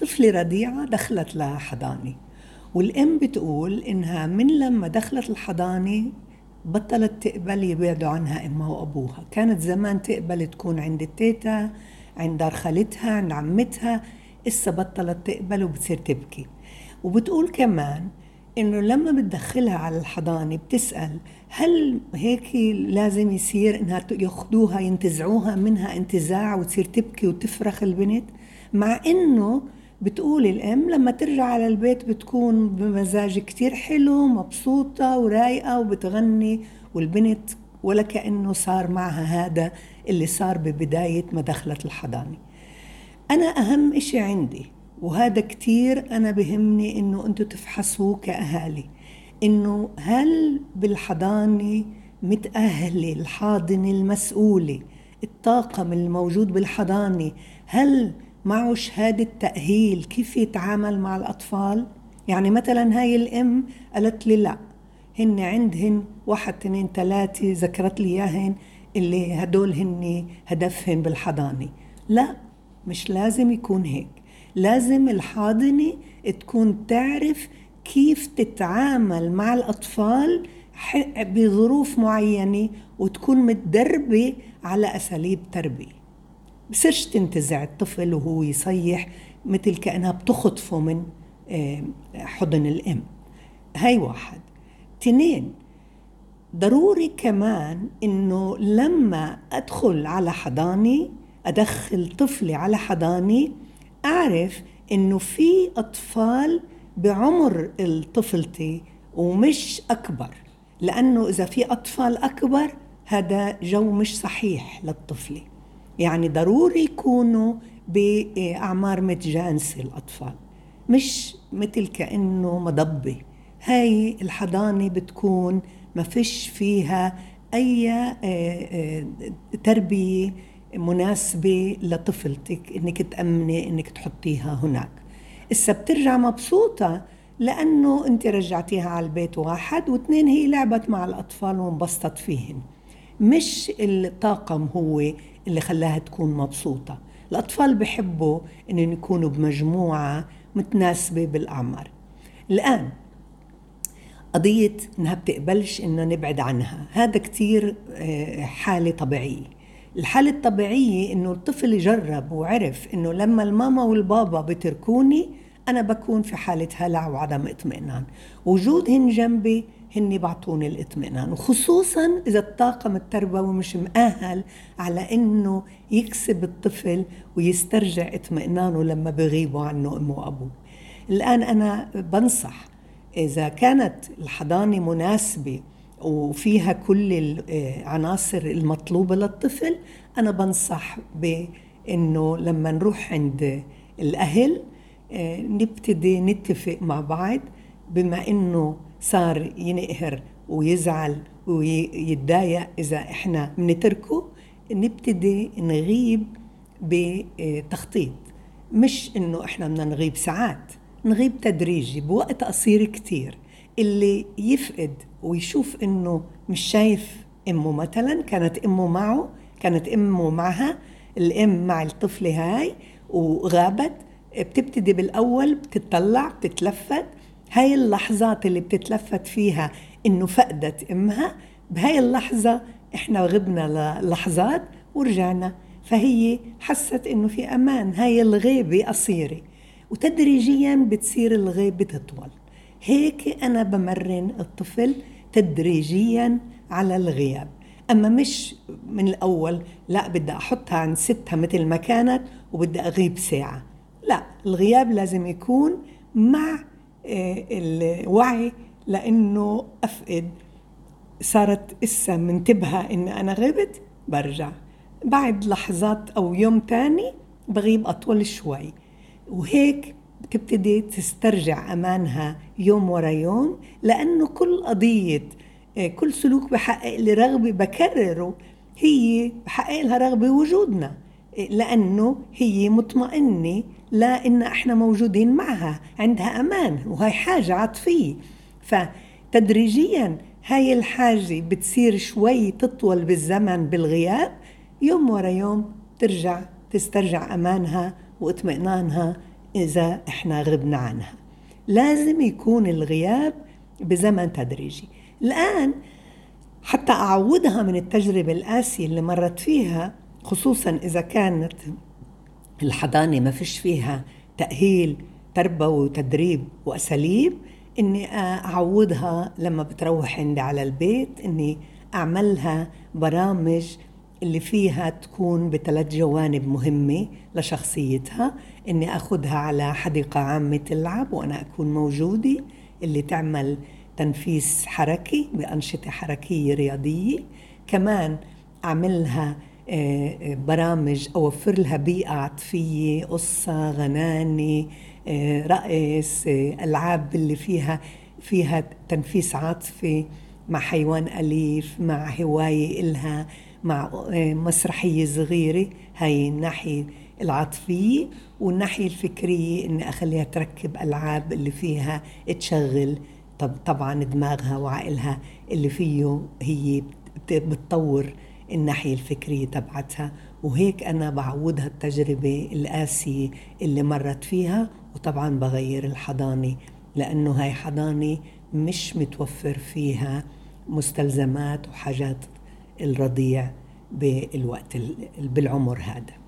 طفلة رضيعة دخلت لحضانة والأم بتقول إنها من لما دخلت الحضانة بطلت تقبل يبعدوا عنها أمها وأبوها. كانت زمان تقبل تكون عند التيتا عند دار خالتها عند عمتها إسا بطلت تقبل وبتصير تبكي. وبتقول كمان إنه لما بتدخلها على الحضانة بتسأل هل هيك لازم يصير إنها يأخذوها ينتزعوها منها انتزاع وتصير تبكي وتفرخ البنت؟ مع إنه بتقول الأم لما ترجع على البيت بتكون بمزاج كتير حلو مبسوطة ورايقة وبتغني والبنت ولا كأنه صار معها هذا اللي صار ببداية ما دخلت الحضانة. أنا أهم إشي عندي وهذا كتير أنا بهمني إنه أنتوا تفحصوه كأهالي إنه هل بالحضانة متأهلة الحاضنة المسؤولة الطاقم الموجود بالحضانة هل معه شهادة تأهيل كيف يتعامل مع الأطفال؟ يعني مثلا هاي الأم قالت لي لا هن عندهن واحد اثنين ثلاثة ذكرت لي إياهن اللي هدول هن هدفهن بالحضانة. لا مش لازم يكون هيك. لازم الحاضنة تكون تعرف كيف تتعامل مع الأطفال بظروف معينة وتكون متدربة على أساليب تربية. بصيرش تنتزع الطفل وهو يصيح مثل كأنها بتخطفه من آه، حضن الأم. هاي واحد. تنين ضروري كمان إنه لما أدخل على حضانه أدخل طفلي على حضانه أعرف إنه في أطفال بعمر طفلتي ومش أكبر. لأنه إذا في أطفال أكبر هذا جو مش صحيح للطفلة يعني ضروري يكونوا بأعمار متجانسة الأطفال مش مثل كأنه مضبة. هاي الحضانة بتكون ما فيش فيها أي آه، آه، تربية مناسبة لطفلتك إنك تأمني إنك تحطيها هناك. إسا بترجع مبسوطة لأنه أنت رجعتيها على البيت واحد واثنين هي لعبت مع الأطفال وانبسطت فيهن. مش الطاقم هو اللي خلاها تكون مبسوطة. الأطفال بحبوا أنهم يكونوا بمجموعة متناسبة بالأعمار. الآن قضية إنها بتقبلش إنه نبعد عنها. هذا كتير آه، حالة طبيعية. الحالة الطبيعية إنه الطفل جرب وعرف إنه لما الماما والبابا بتركوني أنا بكون في حالة هلع وعدم اطمئنان. وجودهن جنبي هن بعطوني الاطمئنان. وخصوصا إذا الطاقم التربوي مش مؤهل على إنه يكسب الطفل ويسترجع اطمئنانه لما بغيبوا عنه أمه وأبوه الآن أنا بنصح إذا كانت الحضانة مناسبة وفيها كل العناصر المطلوبة للطفل أنا بنصح بأنه لما نروح عند الأهل آه، نبتدي نتفق مع بعض بما أنه صار ينقهر ويزعل ويتضايق إذا إحنا بنتركه نبتدي نغيب بتخطيط. مش إنه إحنا بدنا نغيب ساعات نغيب تدريجي بوقت قصير كتير. اللي يفقد ويشوف إنه مش شايف أمه مثلا كانت أمه معه كانت أمه معها الأم مع الطفلة هاي وغابت بتبتدي بالأول بتطلع بتتلفت هاي اللحظات اللي بتتلفت فيها إنه فقدت أمها بهاي اللحظة إحنا غبنا للحظات ورجعنا. فهي حست إنه في أمان هاي الغيبة قصيرة. وتدريجيا بتصير الغيبة تطول. هيك أنا بمرن الطفل تدريجيا على الغياب. أما مش من الأول لا بدي أحطها عند ستها مثل ما كانت وبدي أغيب ساعة. لا الغياب لازم يكون مع الوعي لأنه أفقد صارت إسا منتبهة إن أنا غبت برجع. بعد لحظات أو يوم تاني بغيب أطول شوي. وهيك بتبتدي تسترجع أمانها يوم ورا يوم لأنه كل قضية آه، كل سلوك بحقق لي رغبة بكرره. هي بحقق لها رغبة وجودنا آه، لأنه هي مطمئنة لا إن إحنا موجودين معها عندها أمان وهي حاجة عاطفية. فتدريجيا هاي الحاجة بتصير شوي تطول بالزمن بالغياب يوم ورا يوم ترجع تسترجع أمانها واطمئنانها إذا إحنا غبنا عنها. لازم يكون الغياب بزمن تدريجي. الآن حتى أعودها من التجربة القاسية اللي مرت فيها خصوصا إذا كانت الحضانة ما فيش فيها تأهيل تربوي وتدريب وأساليب. إني أعودها لما بتروح عندي على البيت إني أعملها برامج اللي فيها تكون بثلاث جوانب مهمة لشخصيتها. إني أخذها على حديقة عامة تلعب وأنا أكون موجودة اللي تعمل تنفيس حركي بأنشطة حركية رياضية. كمان أعملها برامج أوفر لها بيئة عاطفية قصة غناني آه، رقص ألعاب اللي فيها فيها تنفيس عاطفي مع حيوان أليف مع هواية إلها مع مسرحية صغيرة. هاي الناحية العاطفية والناحية الفكرية إني أخليها تركب ألعاب اللي فيها تشغل طب طبعا دماغها وعقلها اللي فيه هي بتطور الناحية الفكرية تبعتها وهيك أنا بعودها التجربة القاسية اللي مرت فيها وطبعا بغير الحضانة لأنه هاي حضانة مش متوفر فيها مستلزمات وحاجات الرضيع بالوقت بالعمر هذا.